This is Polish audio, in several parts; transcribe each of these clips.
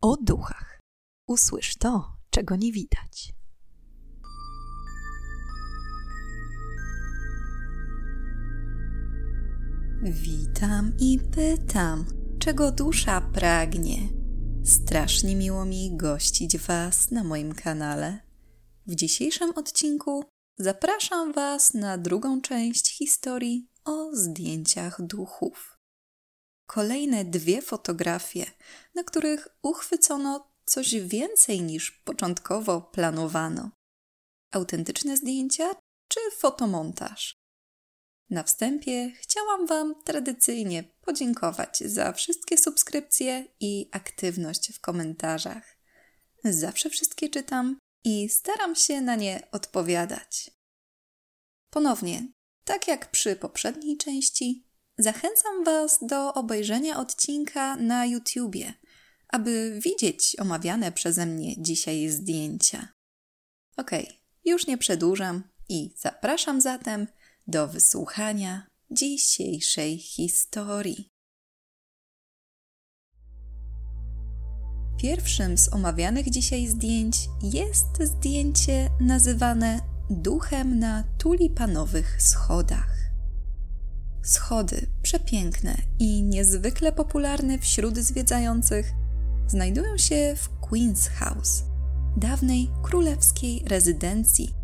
o duchach. Usłysz to, czego nie widać. Witam i pytam, czego dusza pragnie. Strasznie miło mi gościć Was na moim kanale. W dzisiejszym odcinku zapraszam Was na drugą część historii o zdjęciach duchów kolejne dwie fotografie, na których uchwycono coś więcej niż początkowo planowano. Autentyczne zdjęcia czy fotomontaż? Na wstępie chciałam Wam tradycyjnie podziękować za wszystkie subskrypcje i aktywność w komentarzach. Zawsze wszystkie czytam i staram się na nie odpowiadać. Ponownie, tak jak przy poprzedniej części, Zachęcam Was do obejrzenia odcinka na YouTubie, aby widzieć omawiane przeze mnie dzisiaj zdjęcia. Ok, już nie przedłużam i zapraszam zatem do wysłuchania dzisiejszej historii. Pierwszym z omawianych dzisiaj zdjęć jest zdjęcie nazywane duchem na tulipanowych schodach. Schody, przepiękne i niezwykle popularne wśród zwiedzających, znajdują się w Queen's House, dawnej królewskiej rezydencji,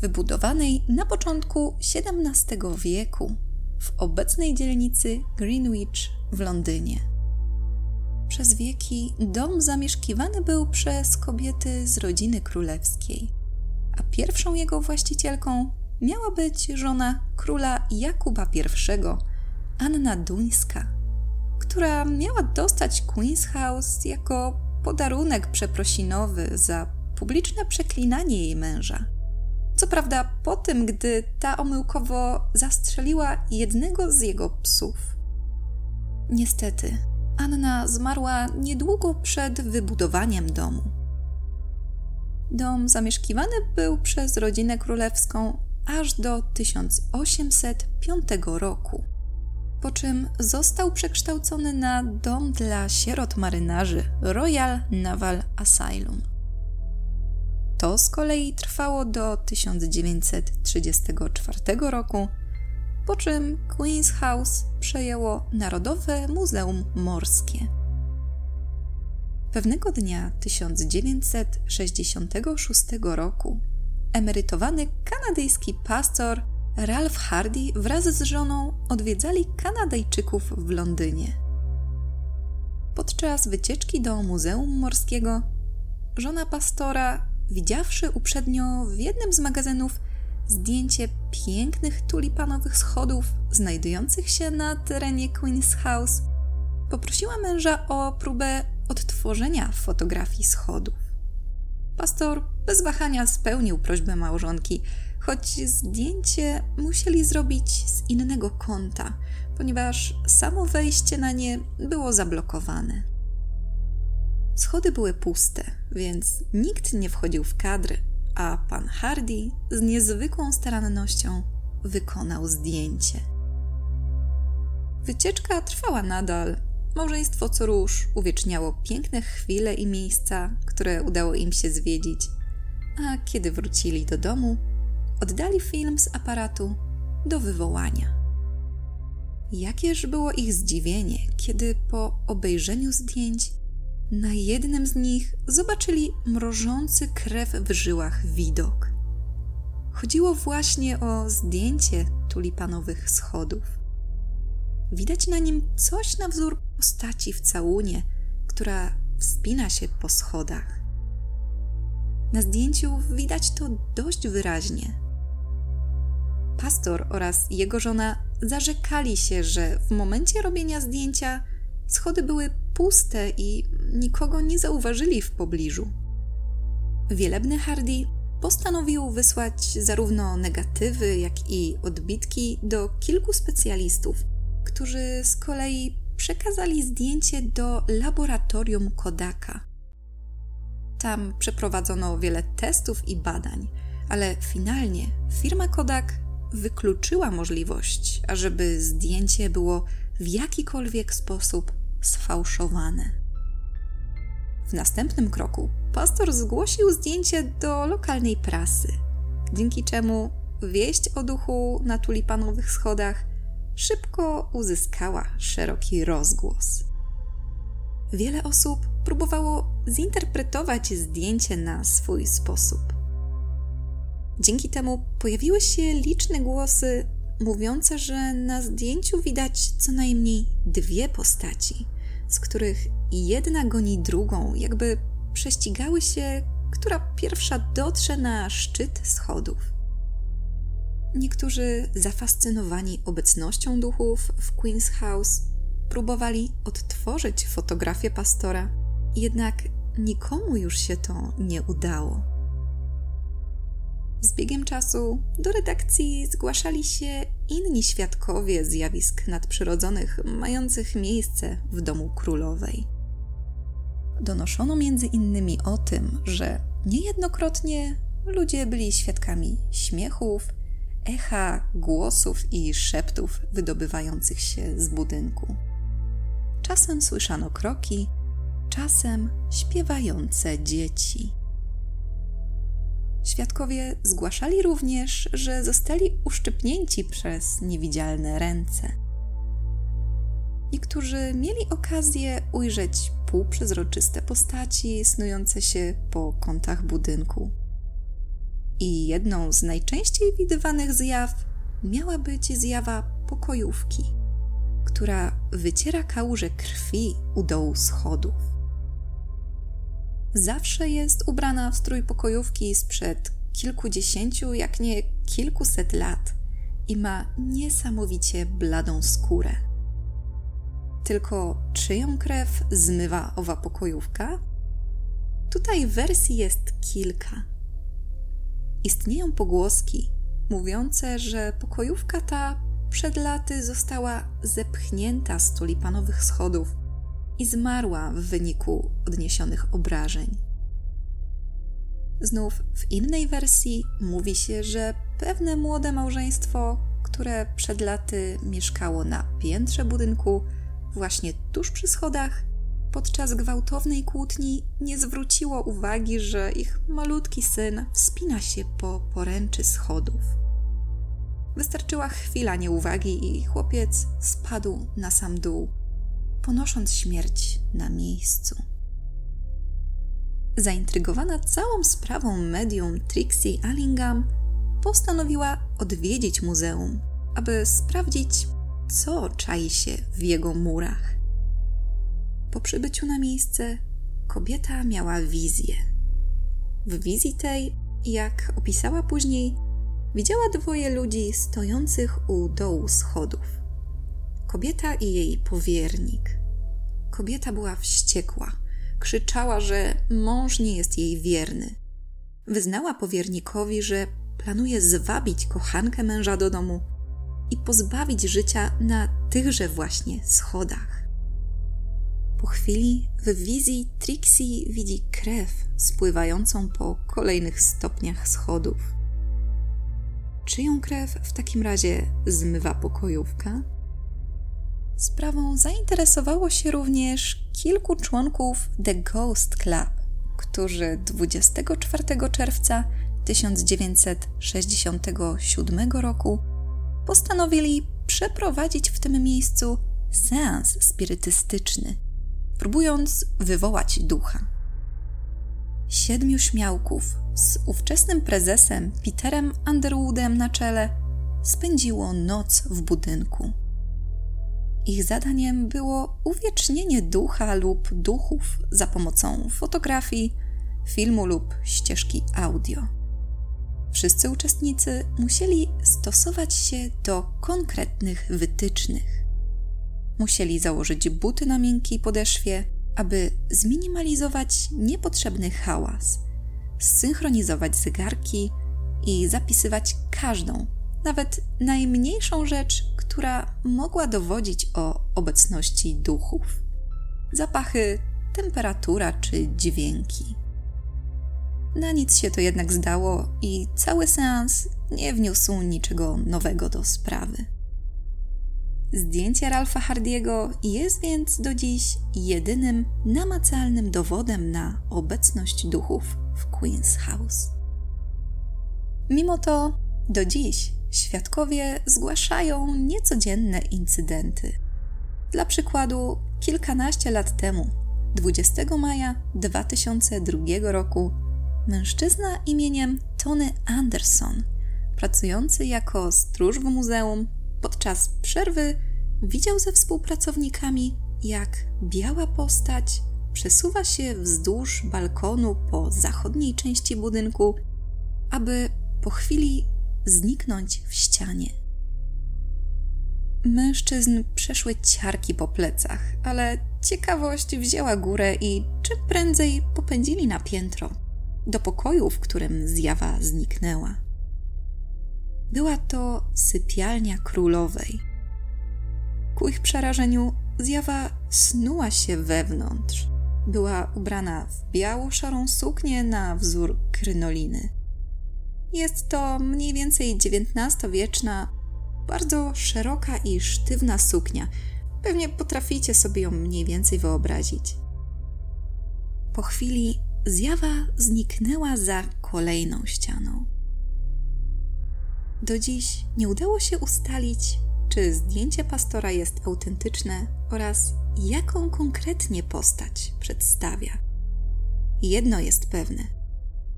wybudowanej na początku XVII wieku w obecnej dzielnicy Greenwich w Londynie. Przez wieki dom zamieszkiwany był przez kobiety z rodziny królewskiej, a pierwszą jego właścicielką miała być żona króla Jakuba I, Anna Duńska, która miała dostać Queen's House jako podarunek przeprosinowy za publiczne przeklinanie jej męża. Co prawda po tym, gdy ta omyłkowo zastrzeliła jednego z jego psów. Niestety, Anna zmarła niedługo przed wybudowaniem domu. Dom zamieszkiwany był przez rodzinę królewską aż do 1805 roku, po czym został przekształcony na dom dla sierot marynarzy Royal Naval Asylum. To z kolei trwało do 1934 roku, po czym Queen's House przejęło Narodowe Muzeum Morskie. Pewnego dnia 1966 roku emerytowany kanadyjski pastor Ralph Hardy wraz z żoną odwiedzali Kanadyjczyków w Londynie. Podczas wycieczki do Muzeum Morskiego, żona pastora, widziawszy uprzednio w jednym z magazynów zdjęcie pięknych tulipanowych schodów znajdujących się na terenie Queen's House, poprosiła męża o próbę odtworzenia fotografii schodów. Pastor bez wahania spełnił prośbę małżonki, choć zdjęcie musieli zrobić z innego kąta, ponieważ samo wejście na nie było zablokowane. Schody były puste, więc nikt nie wchodził w kadr, a pan Hardy z niezwykłą starannością wykonał zdjęcie. Wycieczka trwała nadal, Małżeństwo co róż uwieczniało piękne chwile i miejsca, które udało im się zwiedzić, a kiedy wrócili do domu, oddali film z aparatu do wywołania. Jakież było ich zdziwienie, kiedy po obejrzeniu zdjęć na jednym z nich zobaczyli mrożący krew w żyłach widok. Chodziło właśnie o zdjęcie tulipanowych schodów. Widać na nim coś na wzór postaci w całunie, która wspina się po schodach. Na zdjęciu widać to dość wyraźnie. Pastor oraz jego żona zarzekali się, że w momencie robienia zdjęcia schody były puste i nikogo nie zauważyli w pobliżu. Wielebny Hardy postanowił wysłać zarówno negatywy, jak i odbitki do kilku specjalistów, którzy z kolei przekazali zdjęcie do laboratorium Kodaka. Tam przeprowadzono wiele testów i badań, ale finalnie firma Kodak wykluczyła możliwość, ażeby zdjęcie było w jakikolwiek sposób sfałszowane. W następnym kroku pastor zgłosił zdjęcie do lokalnej prasy, dzięki czemu wieść o duchu na tulipanowych schodach szybko uzyskała szeroki rozgłos. Wiele osób próbowało zinterpretować zdjęcie na swój sposób. Dzięki temu pojawiły się liczne głosy mówiące, że na zdjęciu widać co najmniej dwie postaci, z których jedna goni drugą, jakby prześcigały się, która pierwsza dotrze na szczyt schodów. Niektórzy, zafascynowani obecnością duchów w Queen's House, próbowali odtworzyć fotografię pastora, jednak nikomu już się to nie udało. Z biegiem czasu do redakcji zgłaszali się inni świadkowie zjawisk nadprzyrodzonych mających miejsce w domu królowej. Donoszono między innymi o tym, że niejednokrotnie ludzie byli świadkami śmiechów, echa, głosów i szeptów wydobywających się z budynku. Czasem słyszano kroki, czasem śpiewające dzieci. Świadkowie zgłaszali również, że zostali uszczypnięci przez niewidzialne ręce. Niektórzy mieli okazję ujrzeć półprzezroczyste postaci snujące się po kątach budynku. I jedną z najczęściej widywanych zjaw miała być zjawa pokojówki, która wyciera kałuże krwi u dołu schodów. Zawsze jest ubrana w strój pokojówki sprzed kilkudziesięciu, jak nie kilkuset lat i ma niesamowicie bladą skórę. Tylko czyją krew zmywa owa pokojówka? Tutaj wersji jest kilka. Istnieją pogłoski mówiące, że pokojówka ta przed laty została zepchnięta z tulipanowych schodów i zmarła w wyniku odniesionych obrażeń. Znów w innej wersji mówi się, że pewne młode małżeństwo, które przed laty mieszkało na piętrze budynku, właśnie tuż przy schodach, podczas gwałtownej kłótni nie zwróciło uwagi, że ich malutki syn wspina się po poręczy schodów. Wystarczyła chwila nieuwagi i chłopiec spadł na sam dół, ponosząc śmierć na miejscu. Zaintrygowana całą sprawą medium Trixie Allingham postanowiła odwiedzić muzeum, aby sprawdzić, co czai się w jego murach. Po przybyciu na miejsce kobieta miała wizję. W wizji tej, jak opisała później, widziała dwoje ludzi stojących u dołu schodów. Kobieta i jej powiernik. Kobieta była wściekła. Krzyczała, że mąż nie jest jej wierny. Wyznała powiernikowi, że planuje zwabić kochankę męża do domu i pozbawić życia na tychże właśnie schodach. Po chwili w wizji Trixie widzi krew spływającą po kolejnych stopniach schodów. Czyją krew w takim razie zmywa pokojówka? Sprawą zainteresowało się również kilku członków The Ghost Club, którzy 24 czerwca 1967 roku postanowili przeprowadzić w tym miejscu seans spirytystyczny, próbując wywołać ducha. Siedmiu śmiałków z ówczesnym prezesem Peterem Underwoodem na czele spędziło noc w budynku. Ich zadaniem było uwiecznienie ducha lub duchów za pomocą fotografii, filmu lub ścieżki audio. Wszyscy uczestnicy musieli stosować się do konkretnych wytycznych. Musieli założyć buty na miękkiej podeszwie, aby zminimalizować niepotrzebny hałas, zsynchronizować zegarki i zapisywać każdą, nawet najmniejszą rzecz, która mogła dowodzić o obecności duchów. Zapachy, temperatura czy dźwięki. Na nic się to jednak zdało i cały seans nie wniósł niczego nowego do sprawy. Zdjęcie Ralpha Hardiego jest więc do dziś jedynym namacalnym dowodem na obecność duchów w Queen's House. Mimo to do dziś świadkowie zgłaszają niecodzienne incydenty. Dla przykładu, kilkanaście lat temu, 20 maja 2002 roku, mężczyzna imieniem Tony Anderson, pracujący jako stróż w muzeum, podczas przerwy widział ze współpracownikami, jak biała postać przesuwa się wzdłuż balkonu po zachodniej części budynku, aby po chwili zniknąć w ścianie. Mężczyzn przeszły ciarki po plecach, ale ciekawość wzięła górę i czym prędzej popędzili na piętro, do pokoju, w którym zjawa zniknęła. Była to sypialnia królowej. Ku ich przerażeniu zjawa snuła się wewnątrz. Była ubrana w biało-szarą suknię na wzór krynoliny. Jest to mniej więcej XIX-wieczna, bardzo szeroka i sztywna suknia. Pewnie potraficie sobie ją mniej więcej wyobrazić. Po chwili zjawa zniknęła za kolejną ścianą. Do dziś nie udało się ustalić, czy zdjęcie pastora jest autentyczne oraz jaką konkretnie postać przedstawia. Jedno jest pewne: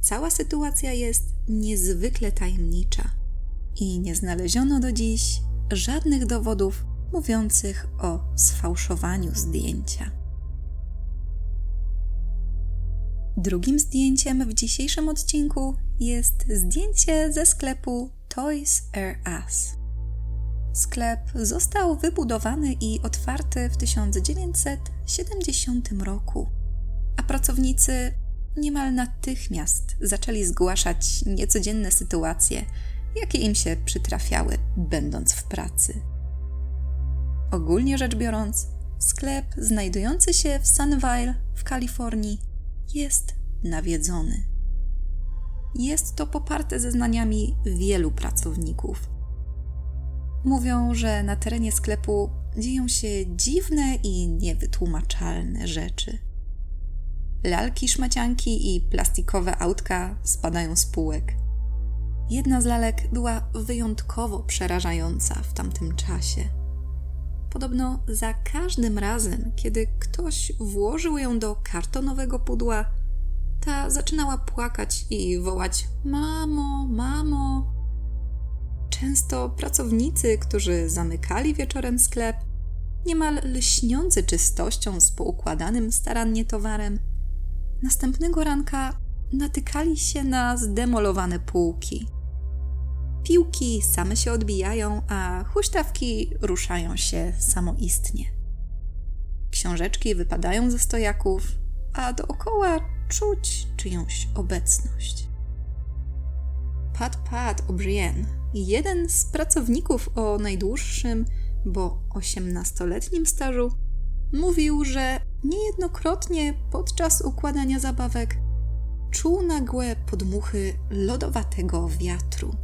cała sytuacja jest niezwykle tajemnicza i nie znaleziono do dziś żadnych dowodów mówiących o sfałszowaniu zdjęcia. Drugim zdjęciem w dzisiejszym odcinku jest zdjęcie ze sklepu Toys R Us. Sklep został wybudowany i otwarty w 1970 roku, a pracownicy niemal natychmiast zaczęli zgłaszać niecodzienne sytuacje, jakie im się przytrafiały, będąc w pracy. Ogólnie rzecz biorąc, sklep znajdujący się w Sunnyvale w Kalifornii jest nawiedzony. Jest to poparte zeznaniami wielu pracowników. Mówią, że na terenie sklepu dzieją się dziwne i niewytłumaczalne rzeczy. Lalki, szmacianki i plastikowe autka spadają z półek. Jedna z lalek była wyjątkowo przerażająca w tamtym czasie. Podobno za każdym razem, kiedy ktoś włożył ją do kartonowego pudła, ta zaczynała płakać i wołać: Mamo, mamo. Często pracownicy, którzy zamykali wieczorem sklep, niemal lśniący czystością z poukładanym starannie towarem, następnego ranka natykali się na zdemolowane półki. Piłki same się odbijają, a huśtawki ruszają się samoistnie. Książeczki wypadają ze stojaków, a dookoła czuć czyjąś obecność. Pat Pat O'Brien, jeden z pracowników o najdłuższym, bo 18-letnim stażu, mówił, że niejednokrotnie podczas układania zabawek czuł nagłe podmuchy lodowatego wiatru.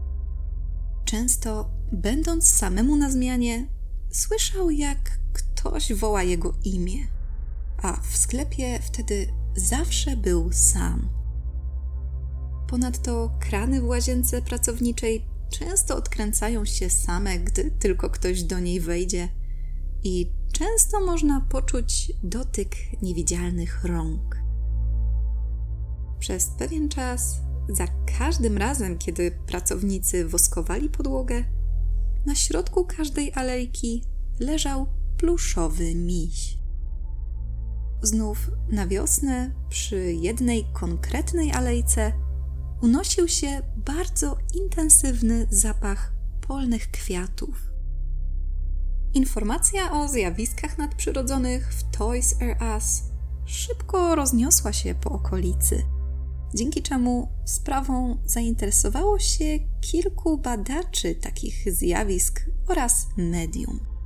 Często, będąc samemu na zmianie, słyszał, jak ktoś woła jego imię, a w sklepie wtedy zawsze był sam. Ponadto krany w łazience pracowniczej często odkręcają się same, gdy tylko ktoś do niej wejdzie, i często można poczuć dotyk niewidzialnych rąk. Przez pewien czas, za każdym razem, kiedy pracownicy woskowali podłogę, na środku każdej alejki leżał pluszowy miś. Znów na wiosnę, przy jednej konkretnej alejce, unosił się bardzo intensywny zapach polnych kwiatów. Informacja o zjawiskach nadprzyrodzonych w Toys R Us szybko rozniosła się po okolicy, dzięki czemu sprawą zainteresowało się kilku badaczy takich zjawisk oraz medium.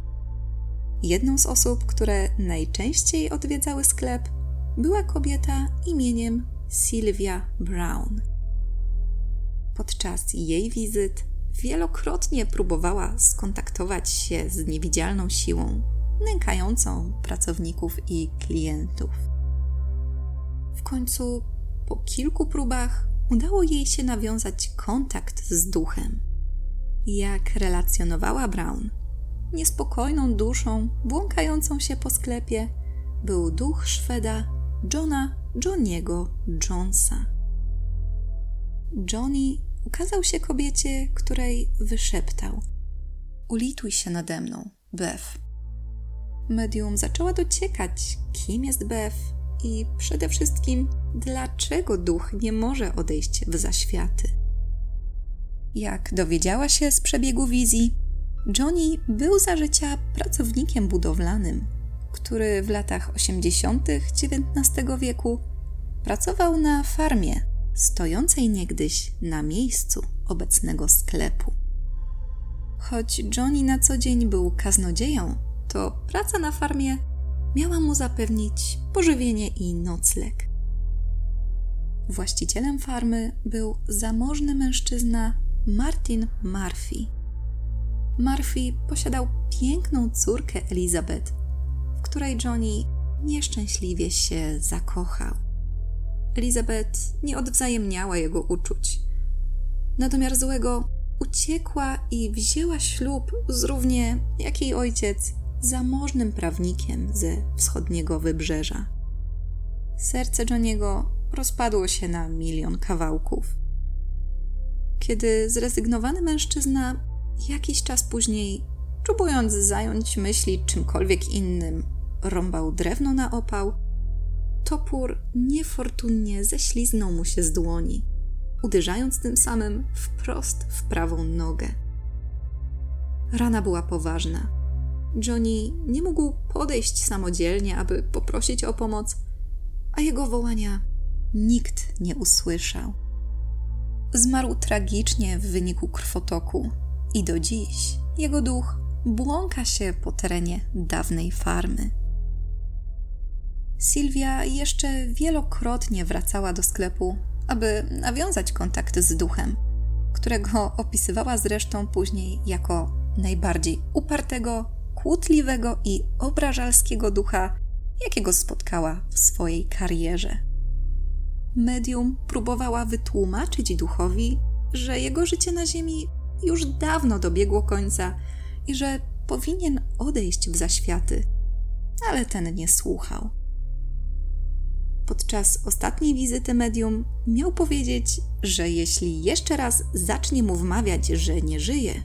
Jedną z osób, które najczęściej odwiedzały sklep, była kobieta imieniem Sylvia Brown. Podczas jej wizyt wielokrotnie próbowała skontaktować się z niewidzialną siłą, nękającą pracowników i klientów. W końcu, po kilku próbach, udało jej się nawiązać kontakt z duchem. Jak relacjonowała Brown, niespokojną duszą błąkającą się po sklepie był duch Szweda Johna Johniego Jonesa. Johnny ukazał się kobiecie, której wyszeptał: Ulituj się nade mną, Beth. Medium zaczęła dociekać, kim jest Beth i przede wszystkim, dlaczego duch nie może odejść w zaświaty. Jak dowiedziała się z przebiegu wizji, Johnny był za życia pracownikiem budowlanym, który w latach 80. XIX wieku pracował na farmie stojącej niegdyś na miejscu obecnego sklepu. Choć Johnny na co dzień był kaznodzieją, to praca na farmie miała mu zapewnić pożywienie i nocleg. Właścicielem farmy był zamożny mężczyzna Martin Murphy. Murphy posiadał piękną córkę Elizabeth, w której Johnny nieszczęśliwie się zakochał. Elizabeth nie odwzajemniała jego uczuć. Na domiar złego uciekła i wzięła ślub z równie jak jej ojciec zamożnym prawnikiem ze wschodniego wybrzeża. Serce Johniego rozpadło się na milion kawałków. Kiedy zrezygnowany mężczyzna jakiś czas później, próbując zająć myśli czymkolwiek innym, rąbał drewno na opał, topór niefortunnie ześliznął mu się z dłoni, uderzając tym samym wprost w prawą nogę. Rana była poważna. Johnny nie mógł podejść samodzielnie, aby poprosić o pomoc, a jego wołania nikt nie usłyszał. Zmarł tragicznie w wyniku krwotoku i do dziś jego duch błąka się po terenie dawnej farmy. Sylwia jeszcze wielokrotnie wracała do sklepu, aby nawiązać kontakt z duchem, którego opisywała zresztą później jako najbardziej upartego, kłótliwego i obrażalskiego ducha, jakiego spotkała w swojej karierze. Medium próbowała wytłumaczyć duchowi, że jego życie na Ziemi już dawno dobiegło końca i że powinien odejść w zaświaty, ale ten nie słuchał. Podczas ostatniej wizyty medium miał powiedzieć, że jeśli jeszcze raz zacznie mu wmawiać, że nie żyje,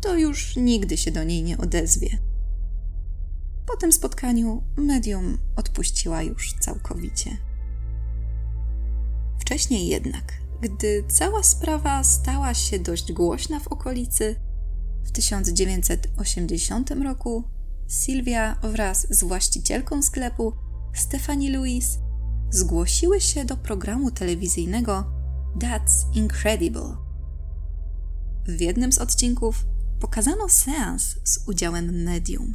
to już nigdy się do niej nie odezwie. Po tym spotkaniu medium odpuściła już całkowicie. Wcześniej jednak, gdy cała sprawa stała się dość głośna w okolicy, w 1980 roku Sylwia wraz z właścicielką sklepu Stephanie Louise zgłosiły się do programu telewizyjnego That's Incredible. W jednym z odcinków pokazano seans z udziałem medium.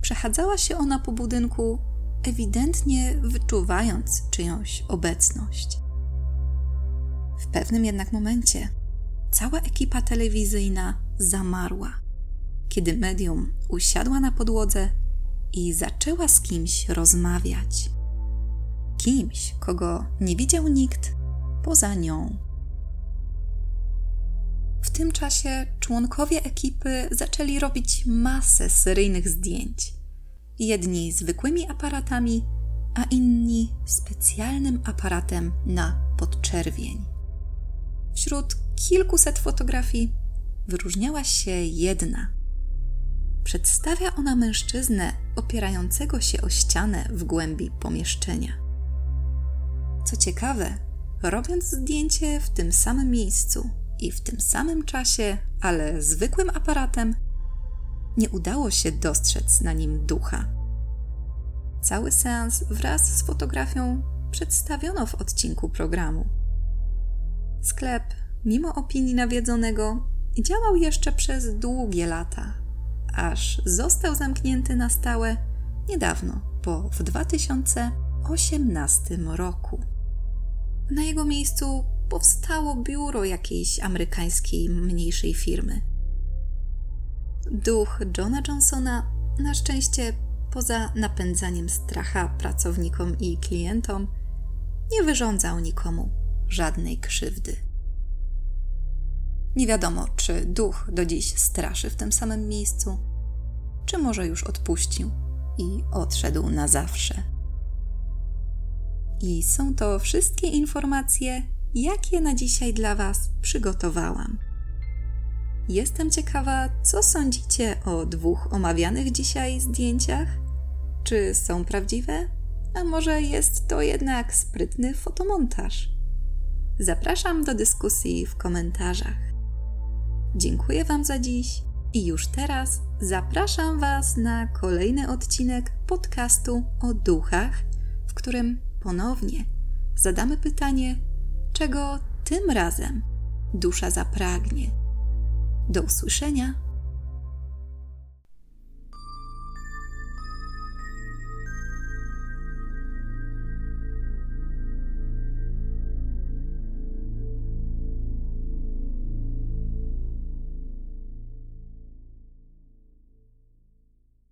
Przechadzała się ona po budynku, ewidentnie wyczuwając czyjąś obecność. Pewnym jednak momencie cała ekipa telewizyjna zamarła, kiedy medium usiadła na podłodze i zaczęła z kimś rozmawiać. Kimś, kogo nie widział nikt poza nią. W tym czasie członkowie ekipy zaczęli robić masę seryjnych zdjęć. Jedni zwykłymi aparatami, a inni specjalnym aparatem na podczerwień. Wśród kilkuset fotografii wyróżniała się jedna. Przedstawia ona mężczyznę opierającego się o ścianę w głębi pomieszczenia. Co ciekawe, robiąc zdjęcie w tym samym miejscu i w tym samym czasie, ale zwykłym aparatem, nie udało się dostrzec na nim ducha. Cały seans wraz z fotografią przedstawiono w odcinku programu. Sklep, mimo opinii nawiedzonego, działał jeszcze przez długie lata, aż został zamknięty na stałe niedawno, bo w 2018 roku. Na jego miejscu powstało biuro jakiejś amerykańskiej mniejszej firmy. Duch Johna Johnsona na szczęście poza napędzaniem stracha pracownikom i klientom nie wyrządzał nikomu żadnej krzywdy. Nie wiadomo, czy duch do dziś straszy w tym samym miejscu, czy może już odpuścił i odszedł na zawsze. I są to wszystkie informacje, jakie na dzisiaj dla Was przygotowałam. Jestem ciekawa, co sądzicie o dwóch omawianych dzisiaj zdjęciach? Czy są prawdziwe? A może jest to jednak sprytny fotomontaż? Zapraszam do dyskusji w komentarzach. Dziękuję Wam za dziś i już teraz zapraszam Was na kolejny odcinek podcastu o duchach, w którym ponownie zadamy pytanie, czego tym razem dusza zapragnie. Do usłyszenia